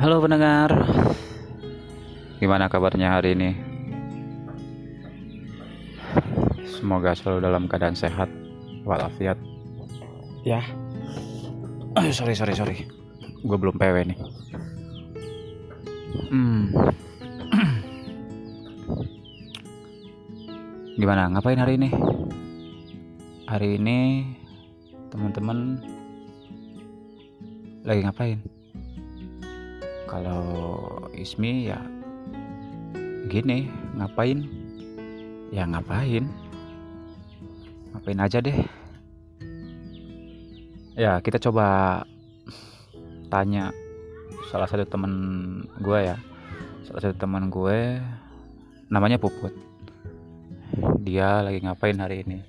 Halo pendengar, gimana kabarnya hari ini? Semoga selalu dalam keadaan sehat walafiat. Ya, sorry sorry sorry, gue belum PW nih. Hmm. Gimana? Ngapain hari ini? Hari ini teman-teman lagi ngapain? Kalau Ismi ya gini, ngapain? Ya ngapain? Ngapain aja deh. Ya, kita coba tanya salah satu teman gue ya. Salah satu teman gue namanya Puput. Dia lagi ngapain hari ini?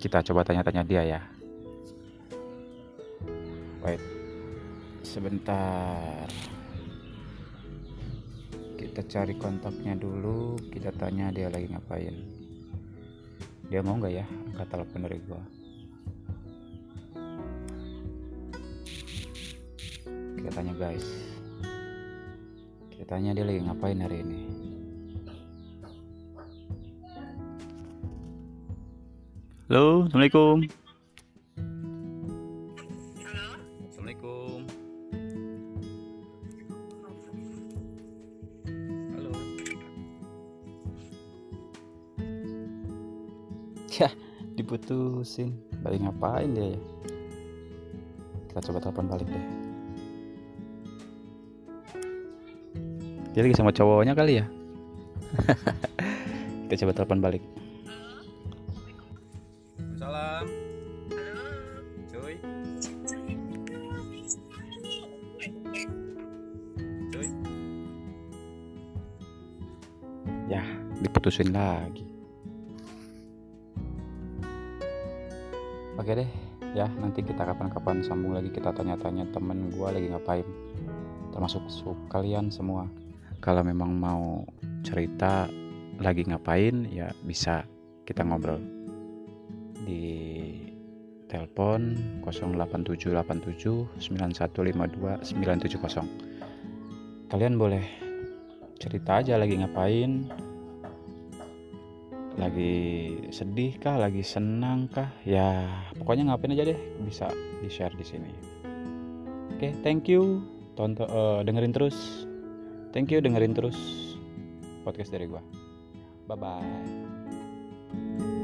Kita coba tanya-tanya dia ya. Wait. Sebentar. Kita cari kontaknya dulu, kita tanya dia lagi ngapain. Dia mau nggak ya angkat telepon dari gua? Kita tanya guys. Kita tanya dia lagi ngapain hari ini. Halo, Assalamualaikum. Ya, diputusin. Balik ngapain dia ya? Kita coba telepon balik deh. Dia lagi sama cowoknya kali ya? Kita coba telepon balik. Salam. Cuy. Cuy. Ya, diputusin lagi. Oke deh, ya nanti kita kapan-kapan sambung lagi kita tanya-tanya temen gua lagi ngapain. Termasuk kalian semua. Kalau memang mau cerita lagi ngapain ya bisa kita ngobrol di telepon 08787 9152 970 kalian boleh cerita aja lagi ngapain lagi sedih kah? Lagi senang kah? Ya pokoknya ngapain aja deh bisa di share di sini. Oke thank you. Tonton eh, dengerin terus. Thank you dengerin terus podcast dari gua. Bye bye